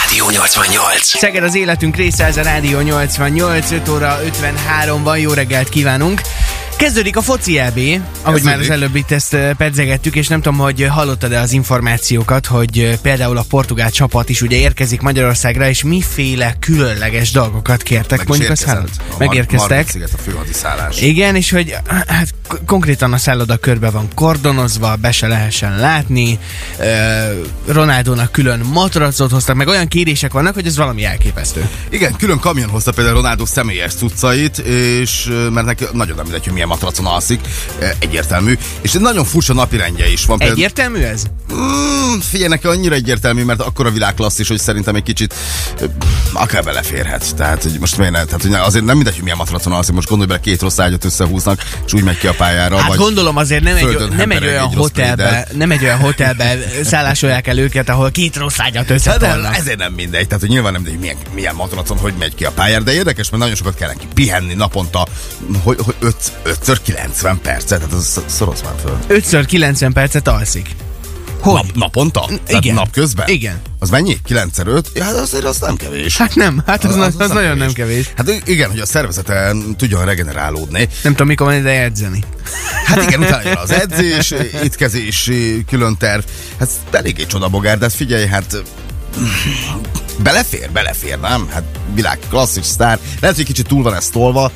Rádió 88. Szeged az életünk része, ez a Rádió 88, 5 óra 53 van, jó reggelt kívánunk! Kezdődik a foci EB, ahogy Kezdődik. már az előbb itt ezt ö, pedzegettük, és nem tudom, hogy hallottad-e az információkat, hogy ö, például a portugál csapat is ugye érkezik Magyarországra, és miféle különleges dolgokat kértek, Meg mondjuk a érkezett. szállod. A Mar- Megérkeztek. A főhadiszállás. Igen, és hogy hát konkrétan a szálloda körbe van kordonozva, be se lehessen látni, ö, Ronaldónak külön matracot hoztak, meg olyan kérések vannak, hogy ez valami elképesztő. Igen, külön kamion hozta például Ronaldo személyes cuccait, és mert neki nagyon nem mindegy, hogy milyen matracon alszik, ö, egyértelmű. És egy nagyon furcsa napirendje is van. Például, Egyértelmű ez? mm, figyelj, neki annyira egyértelmű, mert akkor a világ klasszis, hogy szerintem egy kicsit ö, akár beleférhet. Tehát, hogy most miért ne? Tehát, hogy azért nem mindegy, hogy milyen matracon alszik, most gondolj bele, két rossz ágyat összehúznak, és úgy megy ki a pályára. Hát vagy gondolom azért nem egy, nem egy olyan egy hotelbe, nem egy olyan hotelbe szállásolják el őket, ahol két rossz ágyat Hát összetolnak. ezért nem mindegy, tehát hogy nyilván nem mindegy, milyen, milyen matracon, hogy megy ki a pályára, de érdekes, mert nagyon sokat kell neki pihenni naponta, hogy, hogy 5 90 percet, tehát az szoroz már föl. 5 90 percet alszik. Hogy? Nap, naponta? Tehát Igen. napközben? Igen. Az mennyi? 9 5 Ja, hát azért az nem kevés. Hát nem, hát az, az, az, nagyon nem kevés. Hát igen, hogy a szervezete tudjon regenerálódni. Nem tudom, mikor van ide edzeni. Hát igen, utána jön az edzés, étkezés, külön terv. Hát eléggé csodabogár, de hát figyelj, hát belefér, belefér, nem? Hát világ klasszis sztár. Lehet, hogy kicsit túl van ez tolva.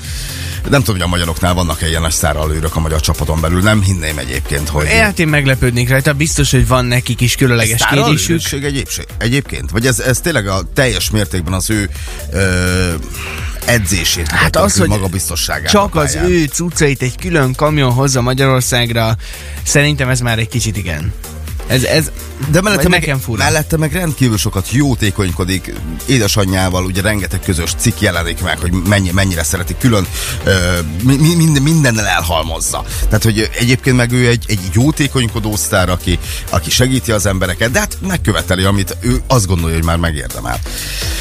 Nem tudom, hogy a magyaroknál vannak-e ilyen nagy sztáralőrök a magyar csapaton belül. Nem hinném egyébként, hogy... Hát én meglepődnék rajta, biztos, hogy van nekik is különleges kérésük. Egyébség, egyébként? Vagy ez, ez tényleg a teljes mértékben az ő ö, edzését, Hát az, hogy magabiztosságát Csak az ő cuccait egy külön kamion hozza Magyarországra, szerintem ez már egy kicsit igen. Ez, ez De mellette meg, nekem fura. mellette meg rendkívül sokat jótékonykodik. Édesanyjával ugye rengeteg közös cikk jelenik meg, hogy mennyi, mennyire szereti külön, ö, mi, mi- minden, mindennel elhalmozza. Tehát, hogy egyébként meg ő egy, egy jótékonykodó sztár, aki, aki segíti az embereket, de hát megköveteli, amit ő azt gondolja, hogy már megérdemel.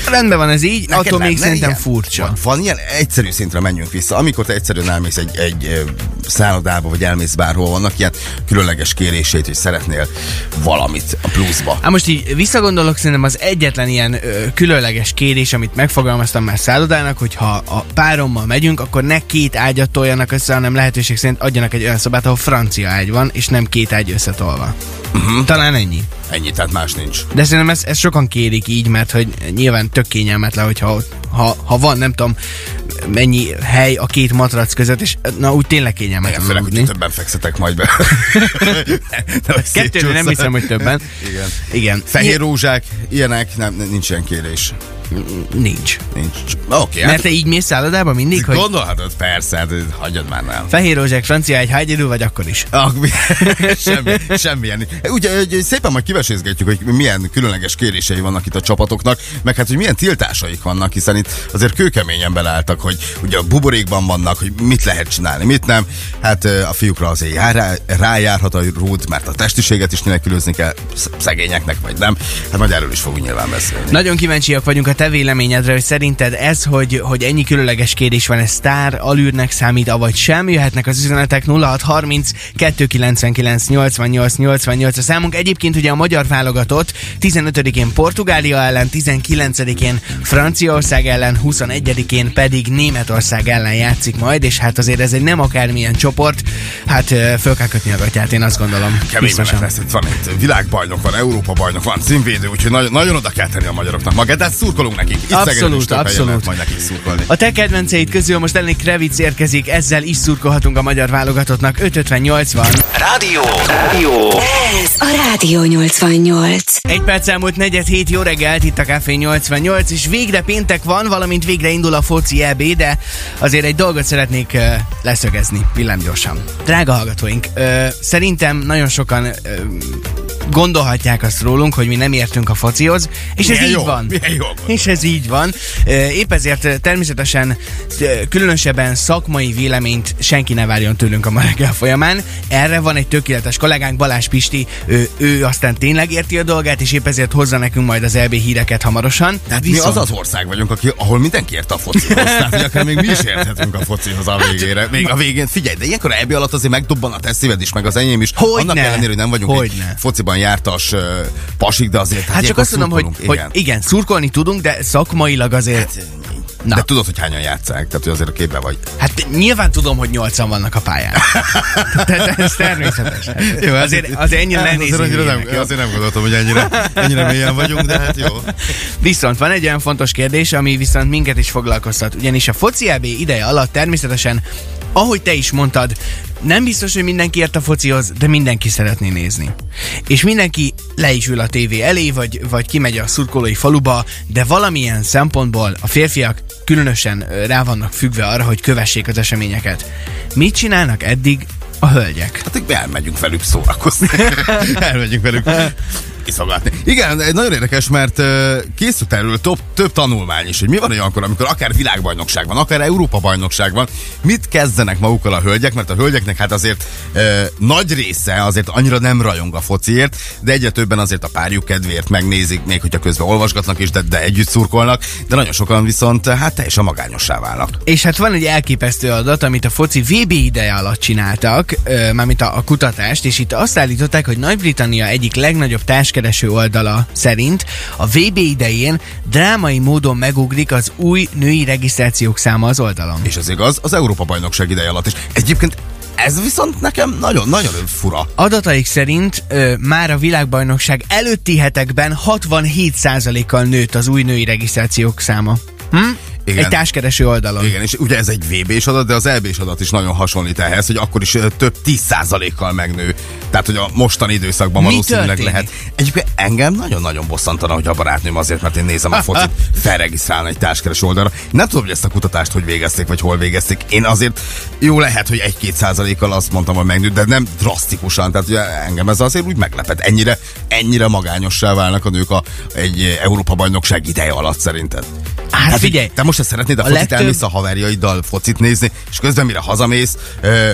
Rendben van ez így, Neked attól még szerintem ilyen? furcsa. Van, van ilyen egyszerű szintre menjünk vissza. Amikor te egyszerűen elmész egy, egy szállodába, vagy elmész bárhol, vannak ilyen különleges kérését, hogy szeretnél valamit a pluszba. Hát most így visszagondolok, szerintem az egyetlen ilyen ö, különleges kérés, amit megfogalmaztam már szállodának, hogy ha a párommal megyünk, akkor ne két ágyat toljanak össze, hanem lehetőség szerint adjanak egy olyan szobát, ahol francia ágy van, és nem két ágy összetolva. Uh-huh. Talán ennyi. Ennyi, tehát más nincs. De szerintem ezt, ezt sokan kérik így, mert hogy nyilván tök kényelmetlen, hogyha ha, ha van, nem tudom, mennyi hely a két matrac között, és na úgy tényleg kényelmetlen főleg, hogy többen fekszetek majd be. Kettőre nem hiszem, hogy többen. Igen. Igen. Fehér rózsák, ilyenek, nem, nincs ilyen kérés. Nincs. Nincs. Oké, okay, Mert te így mész szállodába mindig, hogy Gondolhatod, persze, hát hagyjad már nem. fehér rózsák, francia egy hagyedül, vagy akkor is. Ah, mi- semmi, semmilyen. Ugye szépen majd kivesézgetjük, hogy milyen különleges kérései vannak itt a csapatoknak, meg hát, hogy milyen tiltásaik vannak, hiszen itt azért kőkeményen beleálltak, hogy ugye a buborékban vannak, hogy mit lehet csinálni, mit nem. Hát a fiúkra azért jár, rá, rájárhat a rúd, mert a testiséget is nélkülözni kell sz- szegényeknek, vagy nem. Hát majd erről is fogunk nyilván beszélni. Nagyon kíváncsiak vagyunk a te véleményedre, hogy szerinted ez, hogy, hogy ennyi különleges kérés van, ez sztár alűrnek számít, avagy sem? Jöhetnek az üzenetek 0630 299 88 88 a számunk. Egyébként ugye a magyar válogatott 15-én Portugália ellen, 19-én Franciaország ellen, 21-én pedig Németország ellen játszik majd, és hát azért ez egy nem akármilyen csoport, hát föl kell kötni a gatyát, én azt gondolom. Kemény lesz, itt van itt világbajnok, van Európa bajnok, van címvédő, úgyhogy nagyon, nagyon oda kell tenni a magyaroknak magát, de hát szurkolunk nekik. Itt Abszolút, abszolút. majd nekik szurkolni. A te kedvenceid közül most Lenny Kravitz érkezik, ezzel is szurkolhatunk a magyar válogatottnak. 550 van. Rádió. Rádió. Ez a Rádió 88. Egy perc elmúlt negyed hét, jó reggelt, itt a Café 88, és végre péntek van, valamint végre indul a foci EB, de azért egy dolgot szeretnék uh, leszögezni, villámgyorsan. Drága hallgatóink, uh, szerintem nagyon sokan uh, gondolhatják azt rólunk, hogy mi nem értünk a focihoz, és ez Milyen így jó, van. milyen jó És ez így van. Épp ezért természetesen különösebben szakmai véleményt senki ne várjon tőlünk a ma reggel folyamán. Erre van egy tökéletes kollégánk, Balázs Pisti, ő, ő aztán tényleg érti a dolgát, és épp ezért hozza nekünk majd az EB híreket hamarosan. Tehát mi az az ország vagyunk, aki, ahol mindenki ért a focihoz. Tehát, hogy akár még mi is érthetünk a focihoz a végére. Még a végén, figyelj, de ilyenkor ebbi alatt azért megdobban a te szíved is, meg az enyém is. Hogyne. Annak ellenére, hogy nem vagyunk Hogyne. egy fociban hányan jártas ö, pasik, de azért... Hát csak ilyenkor azt mondom, hogy igen. hogy igen, szurkolni tudunk, de szakmailag azért... Na. De tudod, hogy hányan játszák, tehát hogy azért a képben vagy. Hát nyilván tudom, hogy nyolcan vannak a pályán. Tehát ez természetes. Jó, azért, azért ennyire Hát azért, annyira nem, jó? azért nem gondoltam, hogy ennyire, ennyire mélyen vagyunk, de hát jó. Viszont van egy olyan fontos kérdés, ami viszont minket is foglalkoztat. Ugyanis a foci EB ideje alatt természetesen, ahogy te is mondtad, nem biztos, hogy mindenki ért a focihoz, de mindenki szeretné nézni. És mindenki le is ül a tévé elé, vagy, vagy kimegy a szurkolói faluba, de valamilyen szempontból a férfiak különösen rá vannak függve arra, hogy kövessék az eseményeket. Mit csinálnak eddig a hölgyek? Hát elmegyünk velük szórakozni. elmegyünk velük iszolgatni. Igen, nagyon érdekes, mert készült erről több, több tanulmány is, hogy mi van olyankor, amikor akár világbajnokság van, akár Európa bajnokság van, mit kezdenek magukkal a hölgyek, mert a hölgyeknek hát azért ö, nagy része azért annyira nem rajong a fociért, de egyre többen azért a párjuk kedvéért megnézik, még hogyha közben olvasgatnak is, de, de együtt szurkolnak, de nagyon sokan viszont hát teljesen magányossá válnak. És hát van egy elképesztő adat, amit a foci VB ideje alatt csináltak, mármint a, a kutatást, és itt azt állították, hogy Nagy-Britannia egyik legnagyobb társkereső oldala szerint a VB idején drámai módon megugrik az új női regisztrációk száma az oldalon. És ez igaz, az Európa bajnokság ideje alatt is. Egyébként ez viszont nekem nagyon-nagyon fura. Adataik szerint ö, már a világbajnokság előtti hetekben 67%-kal nőtt az új női regisztrációk száma. Hm? Igen. Egy társkereső oldalon. Igen, és ugye ez egy VB-s adat, de az EB-s adat is nagyon hasonlít ehhez, hogy akkor is több 10%-kal megnő. Tehát, hogy a mostani időszakban Mi valószínűleg történik? lehet. Egyébként engem nagyon-nagyon bosszantana, hogy a barátnőm azért, mert én nézem a focit, felregisztrálna egy társkereső oldalra. Nem tudom, hogy ezt a kutatást hogy végezték, vagy hol végezték. Én azért jó lehet, hogy 1-2 százalékkal azt mondtam, hogy megnőtt, de nem drasztikusan. Tehát ugye engem ez azért úgy meglepet. Ennyire, ennyire magányossá válnak a nők a, egy Európa bajnokság ideje alatt szerinted. Hát figyelj, Te most ezt szeretnéd a, A focit legtöbb- elmész a haverjaiddal focit nézni, és közben mire hazamész,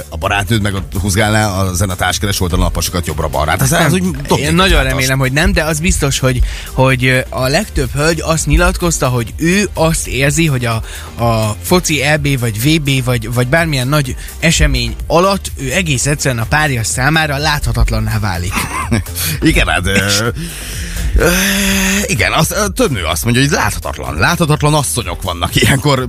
a barátnőd meg ott húzgálná a ezen a társkeres oldalon a pasikat jobbra-balra. Hát ez, ez úgy Én nagyon remélem, hogy nem, de az biztos, hogy, hogy a legtöbb hölgy azt nyilatkozta, hogy ő azt érzi, hogy a, a foci EB, vagy VB, vagy, vagy bármilyen nagy esemény alatt ő egész egyszerűen a párja számára láthatatlanná válik. Igen, hát... Ö, igen, az, több nő azt mondja, hogy láthatatlan. Láthatatlan asszonyok vannak ilyenkor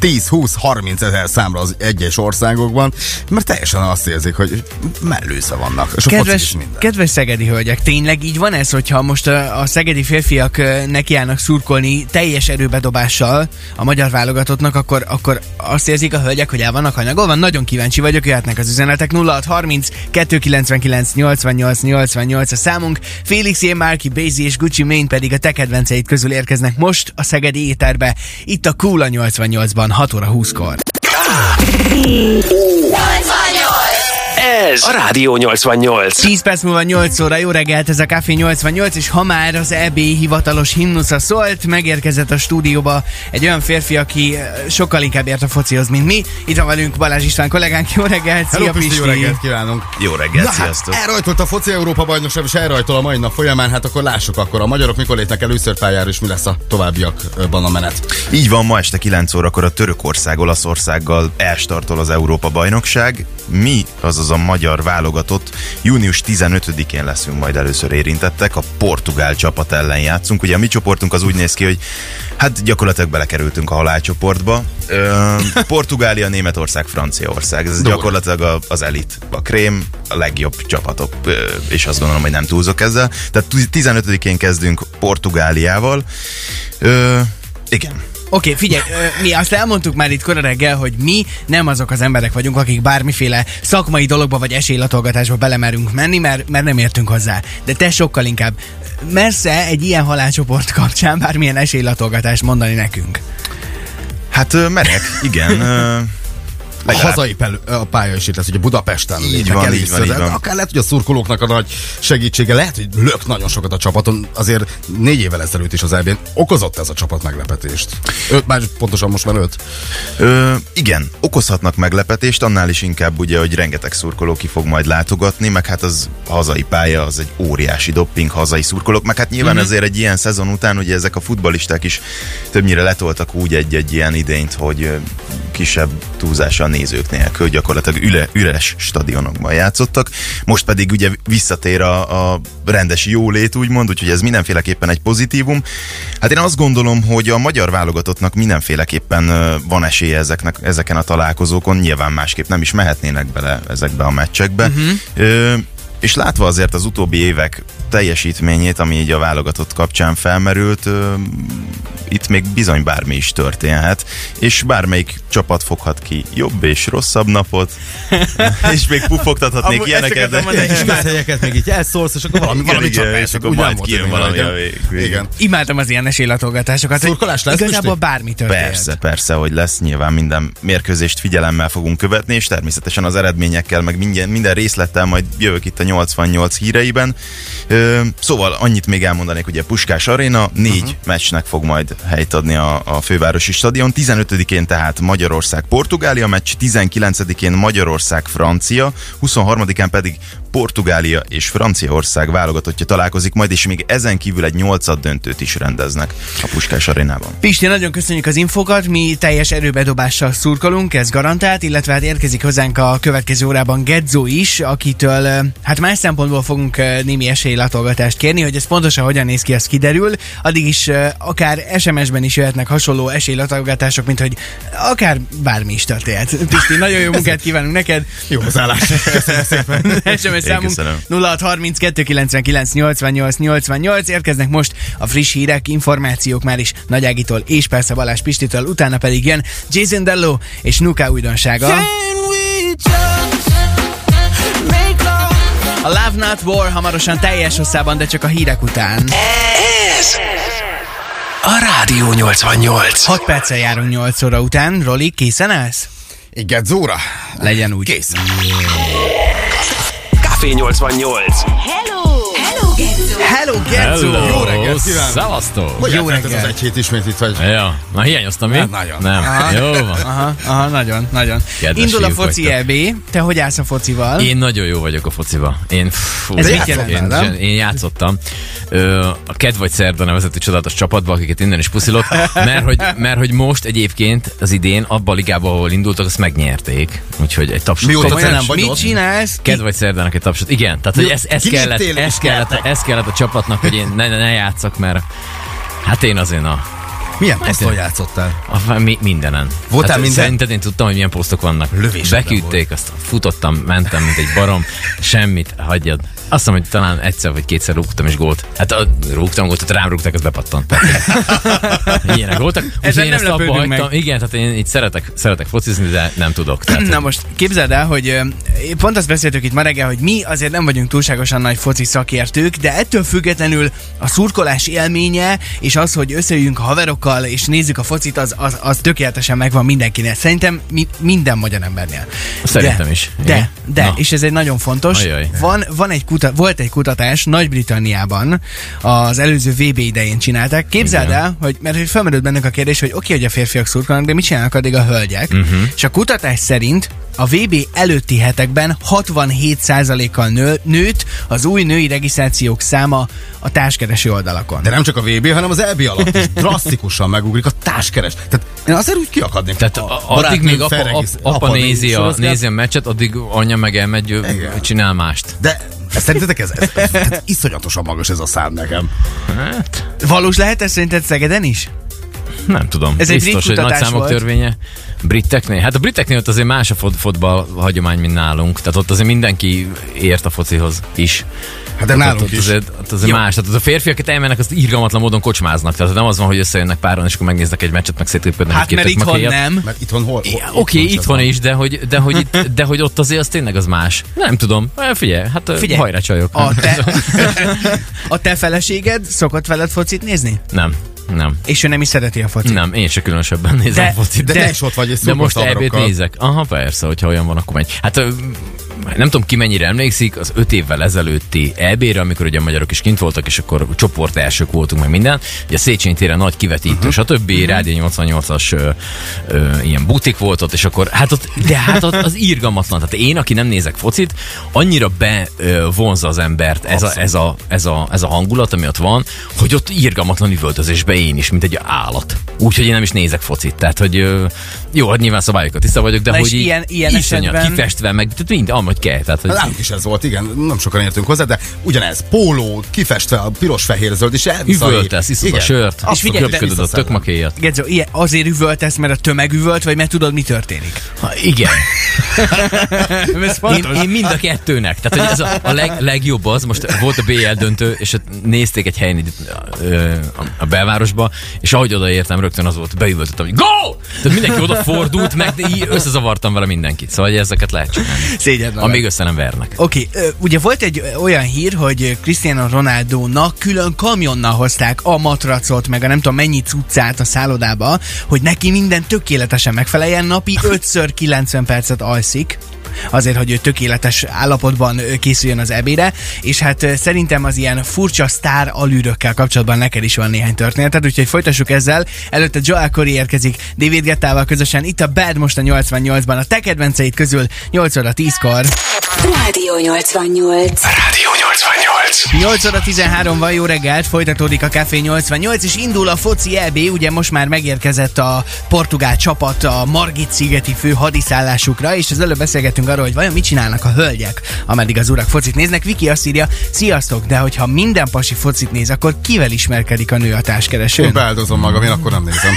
10-20-30 ezer számra az egyes országokban, mert teljesen azt érzik, hogy mellősze vannak. És kedves, kedves szegedi hölgyek, tényleg így van ez, hogyha most a, a szegedi férfiak nekiállnak szurkolni teljes erőbedobással a magyar válogatottnak, akkor, akkor azt érzik a hölgyek, hogy el vannak hanyagolva. Nagyon kíváncsi vagyok, jöhetnek az üzenetek 0630 299 88 88 a számunk. Félix, én Márki, Bézi és Gucci Mane pedig a te kedvenceid közül érkeznek most a szegedi éterbe. Itt a Kula 88-ban van 6 óra 20-kor. Ez a Rádió 88. 10 perc múlva 8 óra, jó reggelt, ez a Café 88, és ha már az EB hivatalos himnusza szólt, megérkezett a stúdióba egy olyan férfi, aki eh, sokkal inkább ért a focihoz, mint mi. Itt van velünk Balázs István kollégánk, jó reggelt, Hello, szia Pisti, jó reggelt kívánunk! Jó reggelt, Na hát, sziasztok! elrajtolt a foci Európa bajnokság, és elrajtol a mai nap folyamán, hát akkor lássuk akkor a magyarok mikor lépnek először pályára, és mi lesz a továbbiakban a menet. Így van, ma este 9 órakor a Törökország Olaszországgal elstartol az Európa bajnokság. Mi, azaz a magyar válogatott, június 15-én leszünk majd először érintettek, a portugál csapat ellen játszunk. Ugye a mi csoportunk az úgy néz ki, hogy hát gyakorlatilag belekerültünk a halálcsoportba. Ö, Portugália, Németország, Franciaország. Ez Durva. gyakorlatilag a, az elit, a krém, a legjobb csapatok, ö, és azt gondolom, hogy nem túlzok ezzel. Tehát 15-én kezdünk Portugáliával. Ö, igen. Oké, okay, figyelj, mi azt elmondtuk már itt kora reggel, hogy mi nem azok az emberek vagyunk, akik bármiféle szakmai dologba vagy esélylatolgatásba belemerünk menni, mert, mert nem értünk hozzá. De te sokkal inkább. Mersze egy ilyen halálcsoport kapcsán bármilyen esélylatolgatást mondani nekünk? Hát merek, igen. Legalább- hazai pelő, a pálya is itt lesz, ugye Budapesten Így van, így van, így van. Akár lehet, hogy a szurkolóknak a nagy segítsége, lehet, hogy lök nagyon sokat a csapaton, azért négy évvel ezelőtt is az eb okozott ez a csapat meglepetést. Öt, már pontosan most már öt. Ö, igen, okozhatnak meglepetést, annál is inkább ugye, hogy rengeteg szurkoló ki fog majd látogatni, meg hát az hazai pálya, az egy óriási dopping hazai szurkolók, meg hát nyilván Mhm. azért egy ilyen szezon után ugye ezek a futbalisták is többnyire letoltak úgy egy-egy ilyen idényt, hogy kisebb túlzással nézők nélkül, gyakorlatilag üle, üres stadionokban játszottak. Most pedig ugye visszatér a, a rendes jólét, úgymond, úgyhogy ez mindenféleképpen egy pozitívum. Hát én azt gondolom, hogy a magyar válogatottnak mindenféleképpen van esélye ezeknek, ezeken a találkozókon, nyilván másképp nem is mehetnének bele ezekbe a meccsekbe. Uh-huh. Ö, és látva azért az utóbbi évek teljesítményét, ami így a válogatott kapcsán felmerült, ö, itt még bizony bármi is történhet, és bármelyik csapat foghat ki jobb és rosszabb napot, és még pufogtathatnék Amúgy ilyeneket, de... És helyeket még így elszólsz, és akkor valami, valami Igen, csak és akkor majd kijön valami igen. a vég- Igen. Imádtam az ilyen esélylatolgatásokat. Szurkolás lesz, Igazából bármi történhet. Persze, persze, hogy lesz. Nyilván minden mérkőzést figyelemmel fogunk követni, és természetesen az eredményekkel, meg minden, minden részlettel majd jövök itt a 88 híreiben. Szóval annyit még elmondanék, ugye Puskás Aréna négy uh-huh. meccsnek fog majd helyt adni a, a fővárosi stadion. 15-én tehát Magyarország-Portugália meccs, 19-én Magyarország-Francia, 23-án pedig Portugália és Franciaország válogatottja találkozik majd, és még ezen kívül egy nyolcad döntőt is rendeznek a Puskás Arénában. Pisti, nagyon köszönjük az infokat, mi teljes erőbedobással szurkolunk, ez garantált, illetve hát érkezik hozzánk a következő órában Gedzo is, akitől ö, hát más szempontból fogunk ö, némi esélylatolgatást kérni, hogy ez pontosan hogyan néz ki, az kiderül. Addig is ö, akár SMS-ben is jöhetnek hasonló esélylatolgatások, mint hogy akár bármi is történhet. Pisti, nagyon jó munkát kívánunk neked. Jó hozzáállás. Köszönöm szépen. SMS számunk köszönöm. 0632 99 88 88 érkeznek most a friss hírek, információk már is Nagy Ágitól és persze Balázs Pistitől, utána pedig jön Jason Dello és Nuka újdonsága. A Love Not War hamarosan teljes hosszában, de csak a hírek után. Ez a Rádió 88. 6 perccel járunk 8 óra után. Roli, készen állsz? Igen, Zóra. Legyen úgy. Kész. Café 88. Hello! Hello, Gedzo! Hello, Gerzo! Jó reggelt kívánok. Szevasztok! Hogy Jó eltelt ez reggel. az egy hét ismét itt vagy? Ja, na hiányoztam mi? Hát nagyon. Nem, jó van. Aha, aha, nagyon, nagyon. Kedves Indul a foci vagytok. EB. Te hogy állsz a focival? Én nagyon jó vagyok a fociba. Én, fú, Ez én, mit jelent, én, nem? én játszottam ö, a Ked vagy Szerda nevezetű csodálatos csapatba, akiket innen is puszilok, mert hogy, mert hogy most egyébként az idén abban a ligában, ahol indultak, azt megnyerték. Úgyhogy egy tapsot. Mióta nem vagy Mit csinálsz? Ked vagy Szerdának egy tapsot. Igen, tehát hogy ez, ez, kellett, ez, kellett, ez kellett a csapatnak, hogy én ne, ne, játszak, mert hát én azért a Milyen poszton játszottál? A, mi, mindenen. Voltál minden? Szerinted én tudtam, hogy milyen posztok vannak. Lövésben Beküldték, azt futottam, mentem, mint egy barom. Semmit, hagyjad. Azt hiszem, hogy talán egyszer vagy kétszer rúgtam is gólt. Hát a, rúgtam gólt, rám rúgták, az bepattant. Ilyenek voltak. Úgyhogy én ezt abba hagytam. meg. Igen, tehát én így szeretek, szeretek focizni, de nem tudok. Tehát, Na most képzeld el, hogy pont azt beszéltük itt ma reggel, hogy mi azért nem vagyunk túlságosan nagy foci szakértők, de ettől függetlenül a szurkolás élménye és az, hogy összeüljünk a haverokkal és nézzük a focit, az, az, az tökéletesen megvan mindenkinek. Szerintem mi, minden magyar embernél. Szerintem de, is. De, Igen. de, Na. és ez egy nagyon fontos. Ajaj. Van, van egy kuta, volt egy kutatás Nagy-Britanniában, az előző VB idején csinálták. Képzeld Igen. el, hogy, mert hogy felmerült bennük a kérdés, hogy oké, hogy a férfiak szurkolnak, de mit csinálnak addig a hölgyek? Uh-huh. És a kutatás szerint a VB előtti hetekben 67%-kal nő, nőtt az új női regisztrációk száma a társkereső oldalakon. De nem csak a VB, hanem az EB alatt is drasztikusan megugrik a társkeres. Tehát én azért úgy kiakadnék. tehát a, addig még apa, apa, apa nézi, a, nézi a meccset, addig anya meg elmegy, Igen. csinál mást. De ez szerintetek ez, ez, ez, ez iszonyatosan magas ez a szám nekem. Hát, Valós lehet ez szerinted Szegeden is? Nem tudom. Ez egy Biztos, hogy nagy számok volt. törvénye. Briteknél? Hát a briteknél ott azért más a fot- fotball hagyomány, mint nálunk. Tehát ott azért mindenki ért a focihoz is. Hát de Tehát nálunk ott, is. ott azért, ott azért más. Tehát az a férfiak elmennek, azt irgalmatlan módon kocsmáznak. Tehát nem az van, hogy összejönnek páran, és akkor megnéznek egy meccset, meg szétlépődnek Hát egy mert itthon nem. Mert itthon hol? hol Oké, ez itthon van. is, de hogy, de, hogy itt, de hogy ott azért az tényleg az más. Nem tudom. Eh, Figyelj, hát Figyelj. Figyelj. hajrá csajok. A te, a te feleséged szokott veled focit nézni? Nem, nem. És ő nem is szereti a focit. Nem, én se különösebben nézem De- a focit. De, De- te is ott vagy, és De most haverokkal. nézek. Aha, persze, hogyha olyan van, akkor megy. Hát ö, nem tudom ki mennyire emlékszik, az öt évvel ezelőtti EB-re, amikor ugye a magyarok is kint voltak, és akkor csoport elsők voltunk meg minden. Ugye a Széchenyi téren nagy kivetítő, uh-huh. stb. Uh-huh. Rádió 88-as ö, ö, ilyen butik volt ott, és akkor hát ott, de hát ott az írgalmatlan. Tehát én, aki nem nézek focit, annyira bevonza az embert ez a, ez, a, ez, a, ez a hangulat, ami ott van, hogy ott írgalmatlan üvöltözésbe én is, mint egy állat. Úgyhogy én nem is nézek focit. Tehát, hogy ö, jó, hát nyilván szabályokat tiszta vagyok, de Na hogy így ilyen- ilyen iszonyat, esetben- kifestve, meg tehát mind, amúgy kell. Tehát, hogy Nálunk is ez volt, igen, nem sokan értünk hozzá, de ugyanez, póló, kifestve a piros, fehér, zöld, és elvisz a- üvöltesz, iszod a sört, és figyelj, a tök makéjat. Gedzo, ilyen, azért üvöltesz, mert a tömeg üvölt, vagy mert tudod, mi történik? Ha, igen. Én, én mind a kettőnek. Tehát, hogy ez a, a leg, legjobb az, most volt a BL döntő, és ott nézték egy helyen ö, a, a belvárosba, és ahogy odaértem, rögtön az volt, beüvöltöttem, hogy go! Tehát mindenki odafordult, meg így összezavartam vele mindenkit. Szóval hogy ezeket lehet csinálni. Szégyen Amíg össze nem vernek. Oké, okay, ugye volt egy olyan hír, hogy Cristiano Ronaldo-nak külön kamionnal hozták a matracot, meg a nem tudom mennyi cuccát a szállodába, hogy neki minden tökéletesen megfeleljen, napi 5 90 percet alszik azért, hogy ő tökéletes állapotban készüljön az ebére, és hát szerintem az ilyen furcsa sztár alűrökkel kapcsolatban neked is van néhány történeted, úgyhogy folytassuk ezzel. Előtte Joel Corey érkezik David Gettával közösen, itt a Bad most a 88-ban, a te kedvenceid közül 8 óra 10-kor. Rádió 88. Rádió 88. 8 óra 13 van, jó reggelt, folytatódik a Café 88, és indul a foci EB, ugye most már megérkezett a portugál csapat a Margit szigeti fő hadiszállásukra, és az előbb beszélgettünk arról, hogy vajon mit csinálnak a hölgyek, ameddig az urak focit néznek. Viki azt írja, sziasztok, de hogyha minden pasi focit néz, akkor kivel ismerkedik a nő a Én társkeresőn? beáldozom magam, én akkor nem nézem.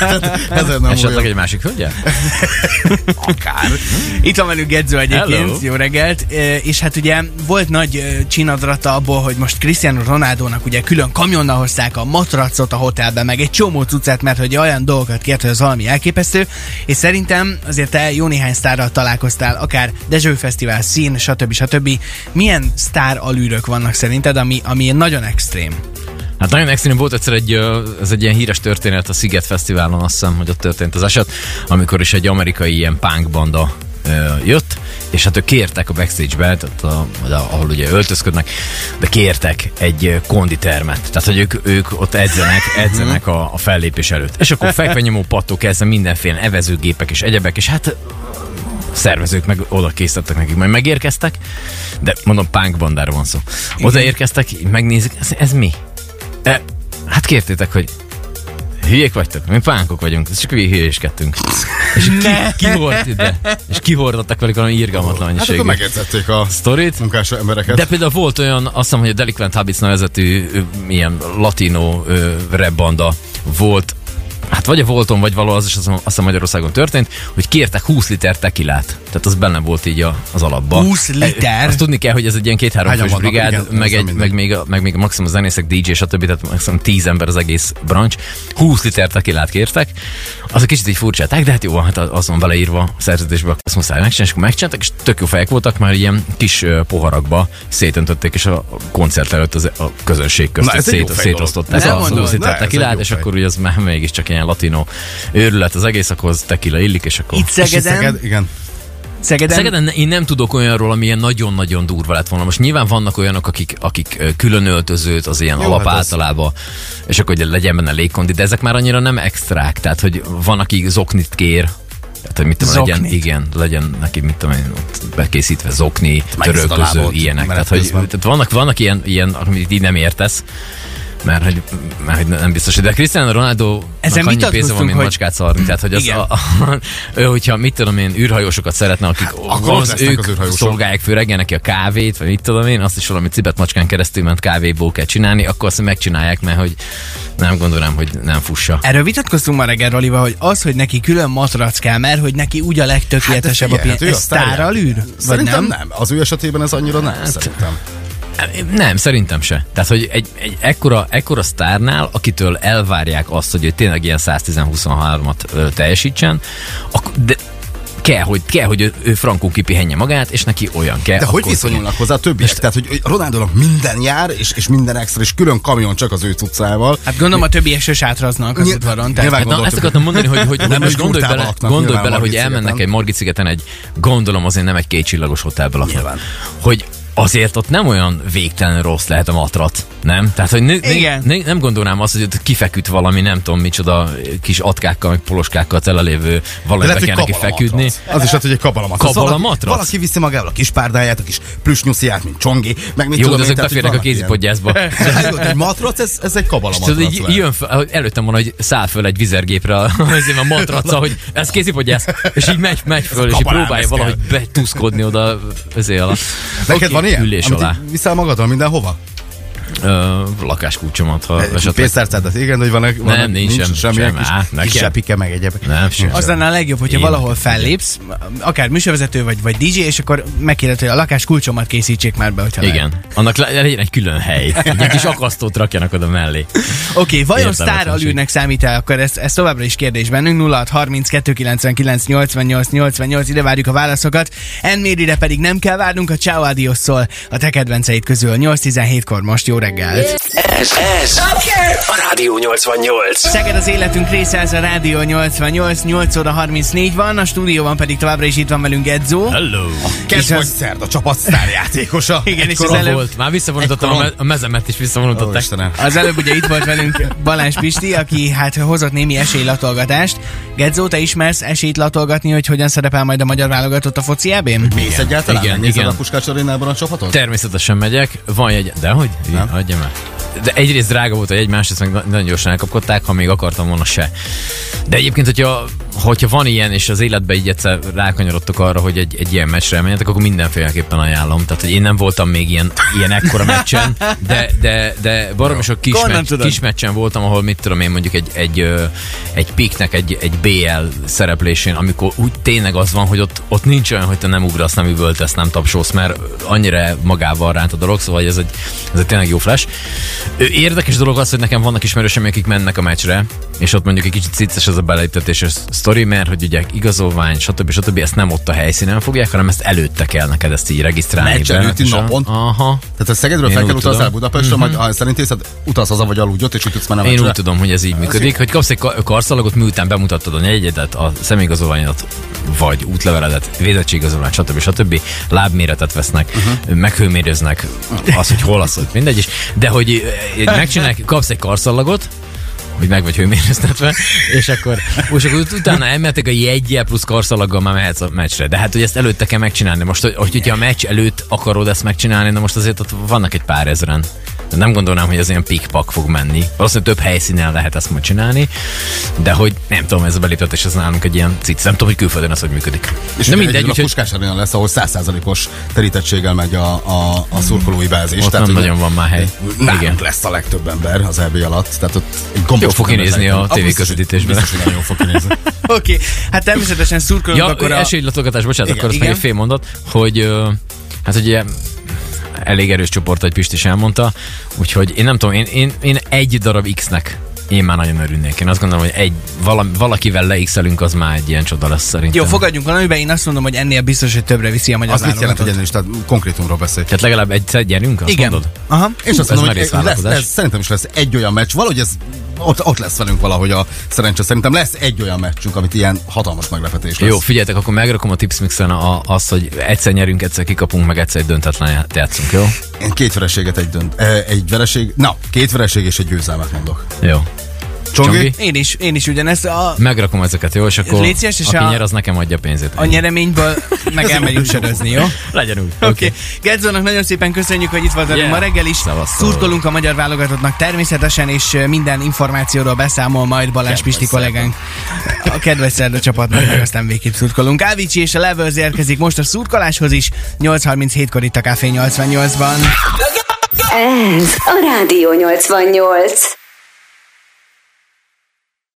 Ezért nem Esetleg egy másik hölgyel? Akár. Itt van velünk Gedző egyébként, Hello. jó reggelt, és hát ugye volt nagy csinadrata abból, hogy most Cristiano Ronaldo-nak ugye külön kamionnal hozták a matracot a hotelbe, meg egy csomó cuccát, mert hogy olyan dolgokat kért, hogy az valami elképesztő, és szerintem azért te jó néhány sztárral találkoztál, akár Dezső Fesztivál, szín, stb. stb. Milyen sztár alűrök vannak szerinted, ami, ami nagyon extrém? Hát nagyon extrém volt egyszer egy, ez egy ilyen híres történet a Sziget Fesztiválon, azt hiszem, hogy ott történt az eset, amikor is egy amerikai ilyen punk banda jött, és hát ők kértek a backstage-be, tehát a, ahol ugye öltözködnek, de kértek egy konditermet. Tehát, hogy ők, ők ott edzenek, edzenek a, a fellépés előtt. És akkor fekvenyomó pattól kezdve mindenféle evezőgépek és egyebek, és hát szervezők meg oda készítettek nekik, majd megérkeztek, de mondom, punk bandára van szó. Odaérkeztek, megnézik, ez, ez mi? E, hát kértétek, hogy hülyék vagytok, mi pánkok vagyunk, ez csak mi hülyéskedtünk. És ki, ki hord ide? És kihordottak velük valami irgalmatlan Hát mennyiségű akkor megedzették a sztorit. munkás embereket. De például volt olyan, azt hiszem, hogy a Delinquent Habits nevezetű ilyen latino ö, rap banda volt, hát vagy a Volton, vagy valahol az is azt hiszem Magyarországon történt, hogy kértek 20 liter tekilát. Tehát az benne volt így a, az alapban. 20 liter? Azt tudni kell, hogy ez egy ilyen két-három fős brigád, Igen, meg, ez egy, meg, még, a- meg még a maximum a zenészek, DJ, stb. Tehát maximum 10 ember az egész branch. 20 liter tekilát kértek. Az egy kicsit így furcsálták, de hát jó, hát az van beleírva a szerződésbe, azt muszáj megcsinálni, és akkor megcsináltak, és tök jó fejek voltak, már ilyen kis poharakba szétöntötték, és a koncert előtt az, a közönség közt Na, ez szét, szétosztották dolog. a Nem mondod? 20 liter ez tekilát, és akkor ugye az már mégiscsak ilyen latino őrület az egész, akkor az tekila illik, és akkor... Itt Szegeden, Szeged, igen. Szegeden, Szegeden én nem tudok olyanról, ami ilyen nagyon-nagyon durva lett volna. Most nyilván vannak olyanok, akik, akik külön öltözőt, az ilyen Jó, alap hát az- általában, és akkor hogy legyen benne légkondi, de ezek már annyira nem extrák, tehát hogy van, aki zoknit kér, tehát, hogy mit tudom, legyen, Zoknit. igen, legyen neki, mit tudom én, ott bekészítve zokni, törölköző, ilyenek. Tehát, hogy, tehát vannak, vannak ilyen, ilyen, amit így nem értesz, mert hogy, mert hogy nem biztos, de Cristiano Ronaldo Ezen annyi pénze van, mint hogy- macskát szarni, tehát hogy az Igen. a, a, ő, hogyha mit tudom én, űrhajósokat szeretne, akik akkor ott az ők az szolgálják fő reggel neki a kávét, vagy mit tudom én, azt is valami cibet macskán keresztül ment kávéból kell csinálni, akkor azt megcsinálják, mert hogy nem gondolom, hogy nem fussa. Erről vitatkoztunk ma reggel, Rolival, hogy az, hogy neki külön matrac kell, mert hogy neki úgy a legtökéletesebb Hát de a figyelj, piac. hát ő Ez a sztárral űr? Szerintem nem? nem? Az ő esetében ez annyira nem, szerintem. Nem, szerintem se. Tehát, hogy egy, egy ekkora, ekkora sztárnál, akitől elvárják azt, hogy ő tényleg ilyen 110-23-at ö, teljesítsen, akkor, de kell, hogy, kell, hogy ő, ő frankó kipihenje magát, és neki olyan kell. De hogy viszonyulnak hozzá a többiek? Tehát, hogy Ronaldónak minden jár, és, és minden extra, és külön kamion csak az ő cuccával. Hát gondolom a többiek se sátraznak az Nyilv- udvaron. Tehát, Na, gondoltuk, ezt akartam mondani, hogy, hogy, Nem most egy gondolj bele, laknak gondolj bele hogy elmennek egy Margit szigeten egy, gondolom azért nem egy kétcsillagos hotelbe laknak. Nyilván. Hogy azért ott nem olyan végtelen rossz lehet a matrat, nem? Tehát, hogy ne, Igen. ne, nem gondolnám azt, hogy ott kifeküdt valami, nem tudom micsoda kis atkákkal, meg poloskákkal telelévő De valamibe kell neki feküdni. matrac. Az is lehet, hogy egy kabala matrac. Kabala Valaki- viszi magával a kis párdáját, a kis plüsnyusziát, mint csongi, meg mit Jó, tudom de hogy beférnek a kézipodgyászba. Hát, egy matrac, ez, ez egy kabala És így jön fel, előttem volna, hogy száll föl egy vizergépre a, a matraca, hogy ez kézipodgyász, és így megy, megy föl, és így próbálja valahogy betuszkodni oda ezért alá. Neked van ilyen? Ülés Amit alá. viszel magaddal mindenhova? Ö, lakáskulcsomat, ha esetleg. Pénztárcádat, igen, hogy van, van Nem, nincs sem, semmilyen sem. kis, Á, kis nekem. sepike, meg egyebek. Nem, sem. Az lenne a legjobb, hogyha Én- valahol fellépsz, akár műsorvezető vagy, vagy DJ, és akkor megkérdez, hogy a lakás kulcsomat készítsék már be, hogyha lehet. Igen, annak le- legyen egy külön hely. Egy kis akasztót rakjanak oda mellé. Oké, okay, vajon Értelmetlenség. sztár alűrnek számít el? Akkor ez, ez továbbra is kérdés bennünk. 06 32 99 88 88, ide várjuk a válaszokat. Enmérire pedig nem kell várnunk a Ciao Adios szól a te kedvenceid közül. 8-17-kor most jó reggelt! Ez, ez a Rádió 88. Szeged az életünk része, ez a Rádió 88, 8 óra 34 van, a stúdióban pedig továbbra is itt van velünk Edzó. Hello! Kedv És vagy az- szerd, a csapat sztárjátékosa. Igen, és Egykoron az előbb- Volt, már visszavonultattam a, me- a mezemet is Ó, visszavonultatták. Istenem. Az előbb ugye itt volt velünk Balázs Pisti, aki hát hozott némi esélylatolgatást. Gedzó, te ismersz esélyt latolgatni, hogy hogyan szerepel majd a magyar válogatott a foci EB-n? Mész egyáltalán? Igen, igen. a Puskás arénában a csapatot? Természetesen megyek, van egy, de hogy? Nem. Adjam el. De egyrészt drága volt, hogy egy másrészt meg na- nagyon gyorsan elkapkodták, ha még akartam volna se. De egyébként, hogyha, hogyha van ilyen, és az életben így egyszer rákanyarodtok arra, hogy egy, egy ilyen meccsre elmenjetek, akkor mindenféleképpen ajánlom. Tehát, hogy én nem voltam még ilyen, ilyen ekkora meccsen, de, de, de baromi sok kis, Honnan meccs, kis meccsen voltam, ahol mit tudom én mondjuk egy, egy, egy piknek, egy, egy BL szereplésén, amikor úgy tényleg az van, hogy ott, ott nincs olyan, hogy te nem ugrasz, nem üvöltesz, nem tapsolsz, mert annyira magával ránt a dolog, szóval ez egy, ez egy tényleg jó flash. Érdekes dolog az, hogy nekem vannak ismerőseim, akik mennek a meccsre, és ott mondjuk egy kicsit cicces ez a beléptetéses sztori, mert hogy ugye igazolvány, stb. stb. ezt nem ott a helyszínen fogják, hanem ezt előtte kell neked ezt így regisztrálni. Meccs előtti napon? Aha. Tehát a Szegedről fel kell tudom. Budapestre, majd ha szerint észed, utaz haza vagy aludj ott, és úgy tudsz menni a Én úgy tudom, hogy ez így működik, hogy kapsz egy ka- karszalagot, miután bemutattad a jegyedet, a személyigazolványodat, vagy útleveledet, védettségigazolványt, stb. stb. lábméretet vesznek, uh-huh. meghőmérőznek, az, hogy hol az, mindegy is. De hogy eh, megcsinálják, kapsz egy karszalagot, hogy meg vagy hőmérőztetve, és akkor, és akkor ut- utána elmehetek a jegyel plusz karszalaggal már mehetsz a meccsre. De hát, hogy ezt előtte kell megcsinálni. Most, hogy, hogyha a meccs előtt akarod ezt megcsinálni, de most azért ott vannak egy pár ezeren. De Nem gondolnám, hogy az ilyen pikpak fog menni. Valószínűleg több helyszínen lehet ezt majd csinálni, de hogy nem tudom, ez a beléptetés ez nálunk egy ilyen cic. Nem tudom, hogy külföldön ez hogy működik. És ugye mindegy, egyedül a Puskás aréna lesz, ahol 100%-os terítettséggel megy a, a, a szurkolói bázis. Ott nem hogy nagyon van már hely. Nálunk Igen. lesz a legtöbb ember az EB alatt. Tehát ott egy gombos Jó fog kinézni a biztos, hogy- tévéközvetítésben. Biztos, hogy nagyon fog kinézni. Oké, hát természetesen szurkolunk Ja, akkor a... esélylatolgatás, bocsánat, Igen, akkor azt meg egy fél mondat, hogy hát ugye elég erős csoport, hogy Pist is elmondta, úgyhogy én nem tudom, én, én, én egy darab X-nek én már nagyon örülnék. Én azt gondolom, hogy egy, valami, valakivel leixelünk, az már egy ilyen csoda lesz szerintem. Jó, fogadjunk valamiben, én azt mondom, hogy ennél biztos, hogy többre viszi a magyar Az mit jelent, hogy válogatott. ennél is? Tehát konkrétumról beszélj. Tehát legalább egyszer gyerünk, azt Igen. mondod? Aha. És azt Ez mondom, hogy lesz, lesz, szerintem is lesz egy olyan meccs, valahogy ez ott, ott lesz velünk valahogy a szerencse. Szerintem lesz egy olyan meccsünk, amit ilyen hatalmas meglepetés lesz. Jó, figyeljetek, akkor megrakom a Tipsmixen a, azt, hogy egyszer nyerünk, egyszer kikapunk, meg egyszer egy döntetlen játszunk, jó? Én két vereséget, egy, dönt, eh, egy vereség, na, két vereség és egy győzelmet mondok. Jó. Csongi? Én is, én is ugyanezt a, Megrakom ezeket, jó? És akkor Légy szíves, és aki a- nyer, az nekem adja pénzét. a nyereményből meg elmegyünk sörözni, jó? Legyen úgy. Oké. Okay. Gedzónak nagyon szépen köszönjük, hogy itt volt velünk Yeah. ma reggel is. Szevasztok. Szurkolunk a magyar válogatottnak természetesen, és minden információról beszámol majd Balázs Pisti kollégánk. A kedves szerda csapatnak, meg aztán végképp szurkolunk. Ávicsi és a Levels érkezik most a szurkoláshoz is. 8.37-kor itt a Café 88-ban. Ez a Rádió 88.